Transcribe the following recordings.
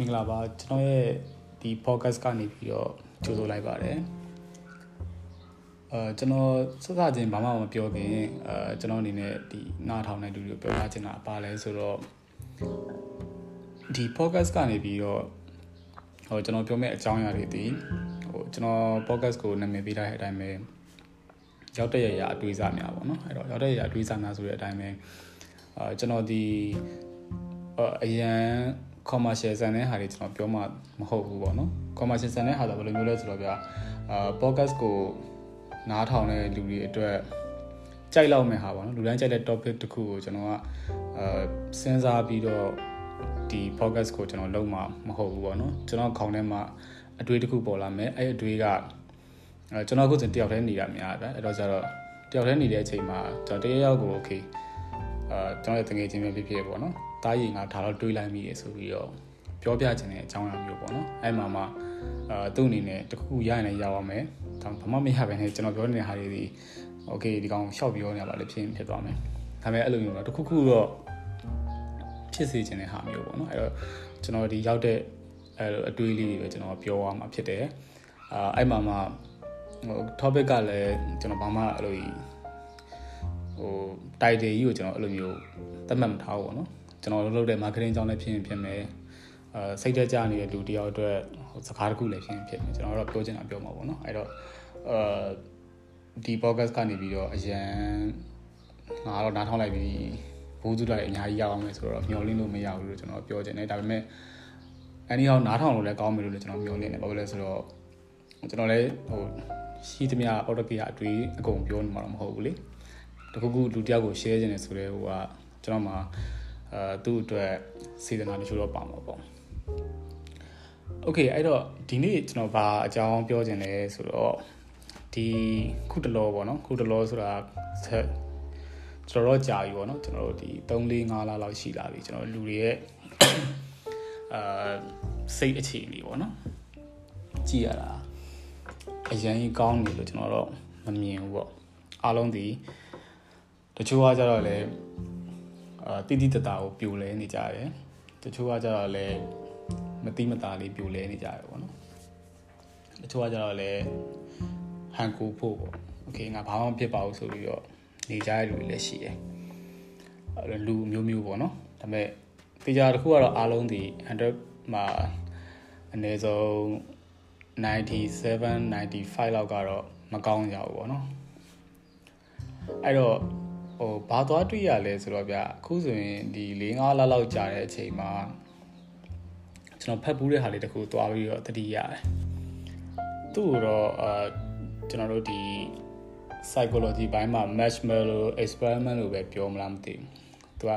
မင်္ဂလာပါကျွန်တော်ရဲ့ဒီ podcast ကနေပြီးတော့ကြိုဆိုလိုက်ပါတယ်အဲကျွန်တော်စစချင်းဘာမှမပြောခင်အဲကျွန်တော်အနေနဲ့ဒီနားထောင်တဲ့လူတွေကိုပြောပြချင်တာပါလဲဆိုတော့ဒီ podcast ကနေပြီးတော့ဟိုကျွန်တော်ပြောမယ့်အကြောင်းအရာတွေဒီဟိုကျွန်တော် podcast ကိုနာမည်ပေးထားတဲ့အတိုင်းပဲရောက်တဲ့ရရအတွေးစားများပေါ့နော်အဲ့တော့ရောက်တဲ့ရရအတွေးစားများဆိုတဲ့အတိုင်းပဲအာကျွန်တော်ဒီအရန် commercial ဆန်တဲ့ဟာတွေကျွန်တော်ပြောမှမဟုတ်ဘူးပေါ့နော် commercial ဆန်တဲ့ဟာဆိုဘယ်လိုမျိုးလဲဆိုတော့ဗျာအာ podcast ကိုနားထောင်တဲ့လူတွေအတွက်ကြိုက်လောက်မဲ့ဟာပေါ့နော်လူတိုင်းကြိုက်တဲ့ topic တစ်ခုကိုကျွန်တော်ကအာစဉ်းစားပြီးတော့ဒီ podcast ကိုကျွန်တော်လုံးမှာမဟုတ်ဘူးပေါ့နော်ကျွန်တော်ခေါင်းထဲမှာအတွေးတစ်ခုပေါ်လာမယ်အဲ့အတွေးကအဲကျွန်တော်အခုစဉ်တယောက်တည်းနေတာများတယ်အဲ့တော့ကျတော့တယောက်တည်းနေတဲ့အချိန်မှာကျွန်တော်တယောက်ကို okay အာကျွန်တော်ရဲ့တငယ်ချင်းပဲဖြစ်ဖြစ်ပေါ့နော်တားရင်ငါဒါတော့တွေးလိုက်မိရဆိုပြီးတော့ပြောပြခြင်းတဲ့အကြောင်းအရာမျိုးပေါ့နော်အဲ့မှာမှအာသူ့အနေနဲ့တခုခုရရင်လည်းရအောင်မယ်ဒါဘာမှမရဘဲနဲ့ကျွန်တော်ပြောနေတဲ့ဟာတွေဒီโอเคဒီကောင်ရှော့ပြောနေပါလေဖြစ်ဖြစ်သွားမယ်ဒါပေမဲ့အဲ့လိုမျိုးတော့တခုခုတော့ဖြစ်စေခြင်းတဲ့ဟာမျိုးပေါ့နော်အဲ့တော့ကျွန်တော်ဒီရောက်တဲ့အဲ့လိုအတွေးလေးတွေပဲကျွန်တော်ပြောရမှာဖြစ်တယ်အာအဲ့မှာမှဟို topic ကလည်းကျွန်တော်ဘာမှအဲ့လို ဟို title ကြီးကိုကျွန်တော်အဲ့လိုမျိုးသတ်မှတ်မထားဘူးပေါ့နော်ကျွန်တော်လုပ်တဲ့ marketing ကြောင်းလည်းဖြစ်ရင်ဖြစ်မယ်အဲစိတ်သက်ကြနေတဲ့လူတယောက်အတွက်စကားတစ်ခုလည်းဖြစ်ရင်ဖြစ်မယ်ကျွန်တော်တို့ပြောချင်တာပြောမှာပေါ့နော်အဲ့တော့အဲဒီ podcast ကနေပြီးတော့အရန်ငါတော့နားထောင်လိုက်ပြီးဘူးစုလိုက်အများကြီးရအောင်မယ်ဆိုတော့မျှော်လင့်လို့မရဘူးလို့ကျွန်တော်ပြောချင်တယ်ဒါပေမဲ့အနည်းအောင်နားထောင်လို့လည်းကောင်းမယ်လို့လည်းကျွန်တော်မျှော်လင့်တယ်ဘာလို့လဲဆိုတော့ကျွန်တော်လည်းဟိုရှိသမျှ product ကြီးအတွေ့အကုန်ပြောနေမှာတော့မဟုတ်ဘူးလေ တခုခုလူတယောက်ကို share ခြင်းနဲ့ဆိုတဲ့ဟိုကကျွန်တော်မှာအဲသူ့အတွက်စေတနာတချို့တော့ပါမှာပေါ့ Okay အဲ့တော့ဒီနေ့ကျွန်တော်ဘာအကြောင်းပြောခြင်းလဲဆိုတော့ဒီခုတလောပေါ့နော်ခုတလောဆိုတာကျွန်တော်တော့ကြာပြီပေါ့နော်ကျွန်တော်တို့ဒီ3 4 5လလောက်ရှိလာပြီကျွန်တော်လူတွေရဲ့အာစိတ်အခြေအနေပေါ့နော်ကြည့်ရတာအရင်ကောင်းနေလို့ကျွန်တော်တော့မမြင်ဘူးပေါ့အားလုံးဒီ တချို့ကကြတော့လေအာတိတိတတာကိုပြိုလဲနေကြတယ်တချို့ကကြတော့လေမတိမတာလေးပြိုလဲနေကြတယ်ပေါ့နော်တချို့ကကြတော့လေဟန်ကူဖို့ပေါ့โอเคငါဘာမှမဖြစ်ပါဘူးဆိုပြီးတော့နေကြရလူတွေလည်းရှိတယ်အဲ့လူမျိုးမျိုးပေါ့နော်ဒါပေမဲ့တေချာတစ်ခုကတော့အားလုံးဒီ100မှာအနည်းဆုံး97 95လောက်ကတော့မကောင်းကြဘူးပေါ့နော်အဲ့တော့ ဟိုဘာသွားတွေ့ရလဲဆိုတော့ဗျအခုဆိုရင်ဒီ၄၅လလောက်ကြာတဲ့အချိန်မှာကျွန်တော်ဖတ်ဘူးတဲ့ဟာလေးတခုသွားပြီးတော့တတိရတယ်သူ့တော့အာကျွန်တော်တို့ဒီ psychology ဘိုင်းမှာ marshmallow experiment လို့ပဲပြောမလားမသိဘူးသူကအဲ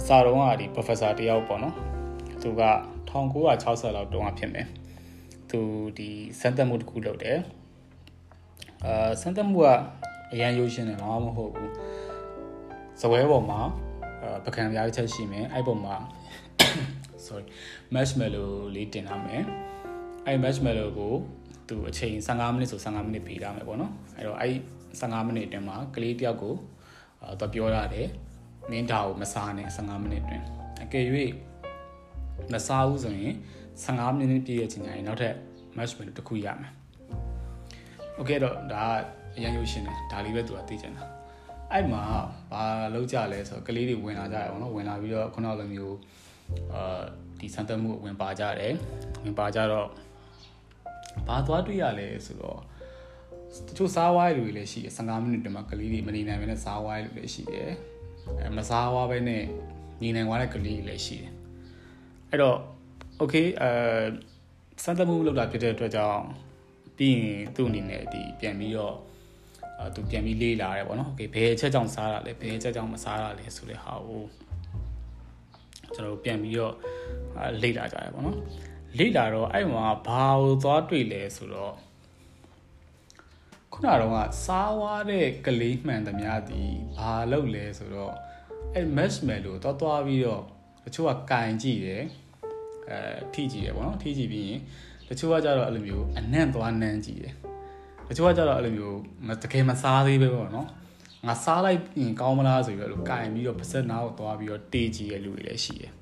အစာတုံးကဒီ professor တယောက်ပေါ့နော်သူက1960လောက်တုန်းကဖြစ်မယ်သူဒီစမ်းသပ်မှုတစ်ခုလုပ်တယ်အာစမ်းသပ်မှုက အရန်ရိုးရှင်းတယ်ဘာမှမဟုတ်ဘူးစပွဲပေါ်မှာပကံပြားချက်ရှိမယ်အဲ့ပုံမှာ sorry marshmallow လေးတင်ထားမယ်အဲ့ marshmallow ကိုသူအချိန်15မိနစ်ဆို15မိနစ်ပေးထားမယ်ပေါ့နော်အဲ့တော့အဲ့15မိနစ်အတွင်းမှာကလေးတယောက်ကိုသူပြောရတယ်မင်းဒါကိုမစားနဲ့15မိနစ်အတွင်းအကယ်၍မစားဘူးဆိုရင်15မိနစ်ပြည့်တဲ့အချိန်ကျရင်နောက်ထပ် marshmallow တစ်ခုရမယ် okay တော့ဒါက အရင်ရုပ်ရှင်တယ်ဒါလေးပဲသူကသိချင်တာအဲ့မှာဘာလောက်ကြလဲဆိုတော့ကလေးတွေဝင်လာကြရအောင်နော်ဝင်လာပြီးတော့ခုနလိုမျိုးအာဒီစံသက်မှုဝင်ပါကြတယ်ဝင်ပါကြတော့ဘာသွားတွေ့ရလဲဆိုတော့တချို့စားဝိုင်းလူတွေလည်းရှိတယ်15မိနစ်တည်းမှာကလေးတွေမနေနိုင်ဘဲနဲ့စားဝိုင်းလူတွေလည်းရှိတယ်အဲမစားဝါးဘဲနဲ့နေနိုင်သွားတဲ့ကလေးတွေလည်းရှိတယ်အဲ့တော့ okay အဲစံသက်မှုလောက်တာဖြစ်တဲ့အတွက်ကြောင့်ပြီးရင်သူ့အနေနဲ့ဒီပြန်ပြီးတော့အဲ သူပြန်ပြီးလေးလာတယ်ပေါ့နော် okay ဘယ်အချက်ကြောင့်စားတာလဲဘယ်အချက်ကြောင့်မစားတာလဲဆိုတဲ့ဟာကိုကျွန်တော်ပြန်ပြီးတော့လေ့လာကြတယ်ပေါ့နော်လေ့လာတော့အဲ့မှာဘာကိုသွားတွေ့လဲဆိုတော့ခုနကတော့စားဝါးတဲ့ကလေးမှန်သမျှဒီဘာလုပ်လဲဆိုတော့အဲ့ marshmallow တော့သွားပြီးတော့တချို့ကကင်ကြည့်တယ်အဲထိကြည့်တယ်ပေါ့နော်ထိကြည့်ပြီးရင်တချို့ကကြတော့အဲ့လိုမျိုးအနံ့သွားနမ်းကြည့်တယ် တချို့ကကြတော့အဲ့လိုမျိုးတကယ်မစားသေးပဲပေါ့နော်ငါစားလိုက်ရင်ကောင်းမလားဆိုပြီးတော့ကင်ပြီးတော့ပါစက်နာကိုသွားပြီးတော့တေးကြည့်ရလူတွေလည်းရှိတယ်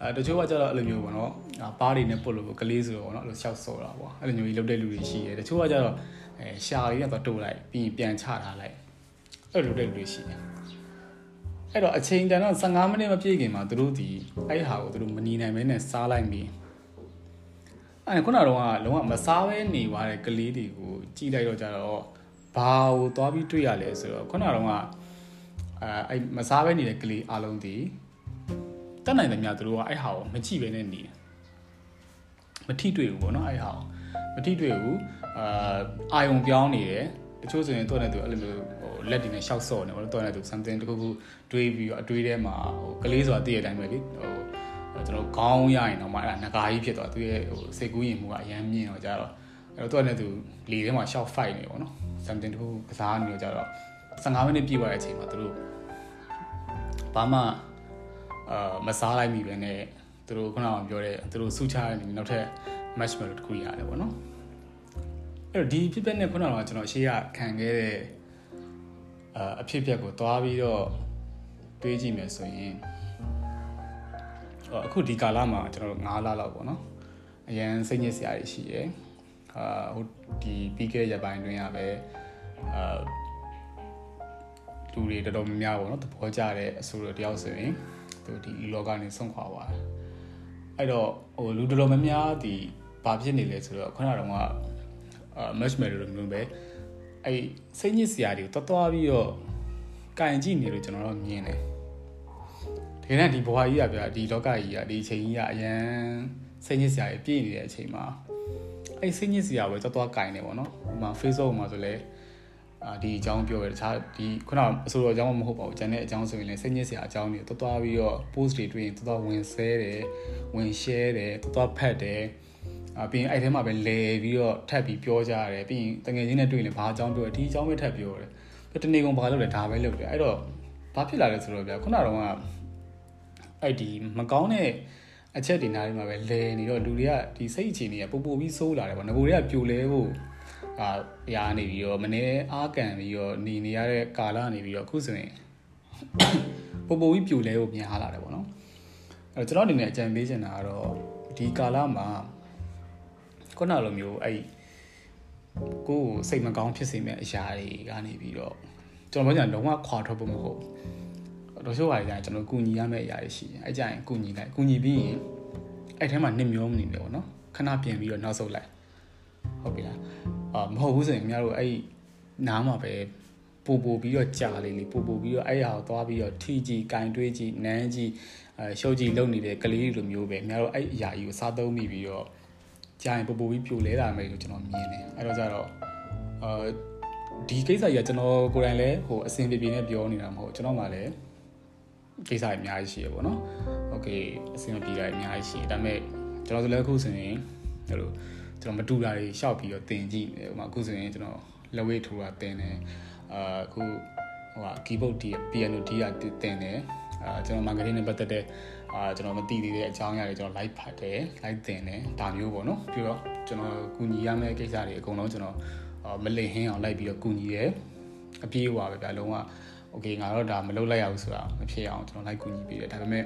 အဲတချို့ကကျတော့အဲ့လိုမျိုးပေါ့နော်ပါးတွေနဲ့ပုတ်လို့ကလေးဆိုတော့ပေါ့နော်အဲ့လိုရှောက်ဆော့တာပေါ့အဲ့လိုမျိုးကြီးလုပ်တဲ့လူတွေရှိတယ်တချို့ကကျတော့အဲရှာလေးနဲ့တော့တိုးလိုက်ပြီးရင်ပြန်ချထားလိုက်အဲ့လိုလုပ်တဲ့လူတွေရှိတယ်အဲ့တော့အချိန်တန်တော့15မိနစ်မပြည့်ခင်မှာသူတို့ဒီအဲ့ဟာကိုသူတို့မနီနိုင်မဲနဲ့စားလိုက်ပြီး အဲ့ခုနကတော့လုံးဝမစားဘဲနေသွားတဲ့ကလေးတွေကိုကြည့်လိုက်တော့ကြတော့ဘာကိုသွားပြီးတွေ့ရလဲဆိုတော့ခုနကတော့ကအဲအဲ့မစားဘဲနေတဲ့ကလေးအလုံးဒီတက်နိုင်တယ်များသူတို့ကအဲ့ဟာကိုမကြည့်ဘဲနဲ့နေတယ်မထိတွေ့ဘူးပေါ့နော်အဲ့ဟာကိုမထိတွေ့ဘူးအာအာယုံပြောင်းနေတယ်တချို့ဆိုရင်တော့လည်းသူအဲ့လိုမျိုးဟိုလက်တွေနဲ့ရှောက်ဆော့နေပေါ့နော်တော့လည်းသူ something တခုခုတွေးပြီးတော့အတွေးထဲမှာဟိုကလေးဆိုတာတည့်ရတဲ့အတိုင်းပဲလေဟို ကျွန်တော်ခေါင်းရရင်တော့မှအဲ့ဒါငကာကြီးဖြစ်သွားသူရဲ့ဟိုစိတ်ကူးရင်မှုကအရန်မြင့်တော့ကြတော့အဲ့တော့သူကလည်းသူလေထဲမှာရှောက် fight နေပေါ့နော် something တခုကစားနေတော့ကြတော့15မိနစ်ပြည့်သွားတဲ့အချိန်မှာသူတို့ဘာမှအာမစားလိုက်မိပဲနဲ့သူတို့ခုနကပြောတဲ့သူတို့ဆူချရနေနောက်ထပ် marshmallow တခုရတယ်ပေါ့နော်အဲ့တော့ဒီဖြစ်ပျက်နဲ့ခုနကကျွန်တော်ရှေ့ကခံခဲ့တဲ့အာအဖြစ်အပျက်ကိုသွားပြီးတော့တွေးကြည့်မယ်ဆိုရင် အခုဒီကာလမှာကျွန်တော်တို့9လလောက်ပေါ့နော်အရန်စိတ်ညစ်စရာတွေရှိတယ်အာဟိုဒီပြီးခဲ့တဲ့ရက်ပိုင်းတွင်းကပဲအာလူတွေတော်တော်များများပေါ့နော်သဘောကျတဲ့အဆိုတော်တယောက်ဆိုရင်သူဒီလောကနေဆုံးခွာသွားတယ်အဲ့တော့ဟိုလူတော်တော်များများဒီဘာဖြစ်နေလဲဆိုတော့ခုနကတော့ကအာ marshmallow လိုမျိုးပဲအဲ့စိတ်ညစ်စရာတွေကိုတွားပြီးတော့ကင်ကြည့်နေလို့ကျွန်တော်တို့မြင်တယ် ဒီနေ့ဒီဘဝကြီးကဗျာဒီလောကကြီးကဒီအချိန်ကြီးကအရန်စိတ်ညစ်စရာတွေပြည့်နေတဲ့အချိန်မှာအဲ့စိတ်ညစ်စရာပဲတွားတွားကင်နေပေါ့နော်ဟိုမှာ Facebook မှာဆိုလဲအာဒီအကြောင်းပြောရတခြားဒီခုနအဆိုတော်အကြောင်းမဟုတ်ပါဘူးကျန်တဲ့အကြောင်းဆိုရင်လည်းစိတ်ညစ်စရာအကြောင်းတွေတွားတွားပြီးတော့ post တွေတွေ့ရင်တွားတွားဝင်ဆဲတယ်ဝင် share တယ်တွားတွားဖတ်တယ်အပြီးရင်အဲ့ထဲမှာပဲလဲပြီးတော့ထပ်ပြီးပြောကြရတယ်ပြီးရင်တငယ်ချင်းနဲ့တွေ့ရင်ဘာအကြောင်းပြောတယ်ဒီအကြောင်းပဲထပ်ပြောတယ်ပြီးတနေ့ကုန်ဘာလုပ်လဲဒါပဲလုပ်တယ်အဲ့တော့ဘာဖြစ်လာလဲဆိုတော့ဗျာခုနကတော့က အဲ့ဒီမကောင်းတဲ့အချက်တွေနားတွေမှာပဲလဲနေတော့လူတွေကဒီစိတ်အခြေအနေကပူပူပြီးဆိုးလာတယ်ပေါ့ငကိုတွေကပြိုလဲဖို့အာရာနေပြီးတော့မနေအားကန်ပြီးတော့နေနေရတဲ့ကာလနေပြီးတော့အခုဆိုရင်ပူပူပြီးပြိုလဲဖို့ပြန်လာတယ်ပေါ့နော်အဲ့တော့ကျွန်တော်အနေနဲ့အကြံပေးချင်တာကတော့ဒီကာလမှာခုနလိုမျိုးအဲ့ကိုယ်စိတ်မကောင်းဖြစ်စေမဲ့အရာတွေကနေပြီးတော့ကျွန်တော်ပြောကြလုံးဝခွာထွက်ဖို့မဟုတ် တော့ရှိုးပါကြကျွန်တော်ကုညီရမယ့်အရာတွေရှိတယ်အဲ့ကြရင်ကုညီလိုက်ကုညီပြီးရင်အဲ့ထဲမှာနစ်မျောမနေတယ်ပေါ့နော်ခဏပြင်ပြီးတော့နောက်ဆုတ်လိုက်ဟုတ်ပြီလားအာမဟုတ်ဘူးဆိုရင်ခင်ဗျားတို့အဲ့နားမှာပဲပူပူပြီးတော့ကြာလေးလေးပူပူပြီးတော့အဲ့ဟာကိုသွားပြီးတော့ထိကြည့်၊ကင်တွေးကြည့်၊နမ်းကြည့်အဲရှုပ်ကြည့်လုပ်နေတဲ့ကလေးလိုမျိုးပဲခင်ဗျားတို့အဲ့အရာကြီးကိုစားသုံးမိပြီးတော့ကြာရင်ပူပူပြီးပြိုလဲလာမယ်လို့ကျွန်တော်မြင်တယ်အဲ့တော့ကြတော့အာဒီကိစ္စကြီးကကျွန်တော်ကိုယ်တိုင်လည်းဟိုအဆင်ပြေပြေနဲ့ပြောနေတာမဟုတ်ကျွန်တော်မှလည်း ကိစ္စတွေအများကြီးရှိရပေါ့နော်โอเคအဆင်ပြေတာအများကြီးရှိဒါပေမဲ့ကျွန်တော်ဆိုလည်းအခုဆိုရင်အဲ့လိုကျွန်တော်မတူတာတွေရှောက်ပြီးတော့တင်ကြည့်တယ်ဟိုမှာအခုဆိုရင်ကျွန်တော်လက်ဝဲထိုးတာတင်တယ်အာအခုဟိုဟာ keyboard ဒီ piano ဒီကတင်တယ်အာကျွန်တော် marketing နဲ့ပတ်သက်တဲ့အာကျွန်တော်မသိသေးတဲ့အကြောင်းအရာတွေကျွန်တော် live ဖတ်တယ် live သင်တယ်ဒါမျိုးပေါ့နော်ပြီးတော့ကျွန်တော်ကူညီရမယ့်ကိစ္စတွေအကုန်လုံးကျွန်တော်မလိမ်ဟင်းအောင်လိုက်ပြီးတော့ကူညီရဲအပြေးဟွာပဲဗျာလုံးဝ โอเคငါတော့ဒါမလုပ်လိုက်ရဘူးဆိုတာမဖြစ်အောင်ကျွန်တော်လိုက်ကူညီပေးတယ်ဒါပေမဲ့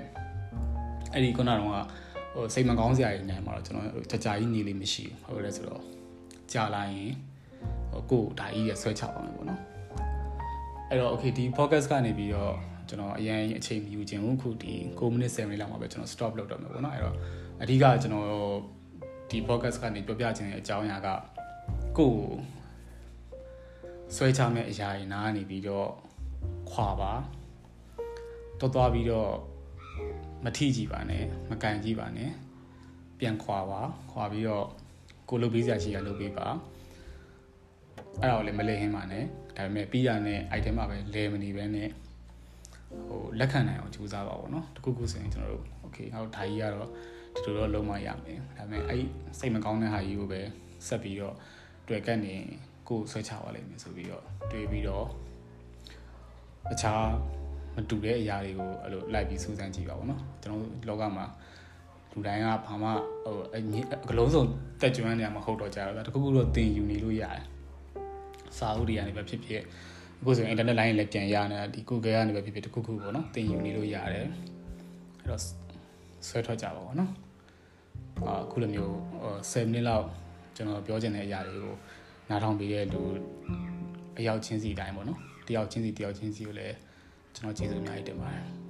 အဲ့ဒီခုနကတော့ဟိုစိတ်မကောင်းစရာတွေညမှာတော့ကျွန်တော်ကြာကြာကြီးနေလိမ့်မရှိဘူးဟုတ်လဲဆိုတော့ကြာလာရင်ဟိုကိုဒါကြီးရဆွဲချပါမယ်ပေါ့နော်အဲ့တော့ okay ဒီ podcast ကနေပြီးတော့ကျွန်တော်အရင်အချိန်မယူခြင်းခုဒီ9မိနစ်7မိနစ်လောက်မှာပဲကျွန်တော် stop လုပ်တော့မှာပေါ့နော်အဲ့တော့အဓိကကျွန်တော်ဒီ podcast ကနေပြောပြခြင်းရဲ့အကြောင်းအရာကကိုဆွဲချမဲ့အရာတွေနားနေပြီးတော့ ခွာပါတော်တော်ပြီးတော့မထိကြည့်ပါနဲ့မကန်ကြည့်ပါနဲ့ပြန်ခွာပါခွာပြီးတော့ကိုလုပ်ပေးစရာရှိရလုပ်ပေးပါအဲ့ဒါကိုလည်းမလဲဟင်းပါနဲ့ဒါပေမဲ့ပြီးရတဲ့ item မှာပဲလဲမနေပဲနဲ့ဟိုလက်ခံနိုင်အောင်ကြိုးစားပါဘောเนาะတခုခုဆိုရင်ကျွန်တော်တို့ okay ငါတို့ဓာကြီးကတော့ဒီလိုတော့လုံးမရမယ်ဒါပေမဲ့အဲ့စိတ်မကောင်းတဲ့ဟာကြီးကိုပဲဆက်ပြီးတော့တွေ့ကတ်နေကိုဆွဲချပါလိမ့်မယ်ဆိုပြီးတော့တွေးပြီးတော့ တခြားမတူတဲ့အရာတွေကိုအဲ့လိုလိုက်ပြီးစူးစမ်းကြည့်ပါဘောနော်ကျွန်တော်လောကမှာလူတိုင်းကဘာမှဟိုအလုံးစုံတက်ကြွနေရမှာဟုတ်တော့ကြတော့ဗျတခုခုတော့သင်ယူနေလို့ရတယ်စာအုပ်တွေကနေပဲဖြစ်ဖြစ်အခုဆိုရင် internet line လည်းပြန်ရနေတာဒီ Google ကနေပဲဖြစ်ဖြစ်တခုခုပေါ့နော်သင်ယူနေလို့ရတယ်အဲ့တော့ဆွဲထွက်ကြပါဘောနော်အခုလိုမျိုး10မိနစ်လောက်ကျွန်တော်ပြောချင်တဲ့အရာတွေကိုနားထောင်ပေးရတဲ့လူအယောက်ချင်းစီတိုင်းပေါ့နော် တယောက်ချင်းစီတယောက်ချင်းစီကိုလည်းကျွန်တော်ကျေးဇူးအများကြီးတင်ပါတယ်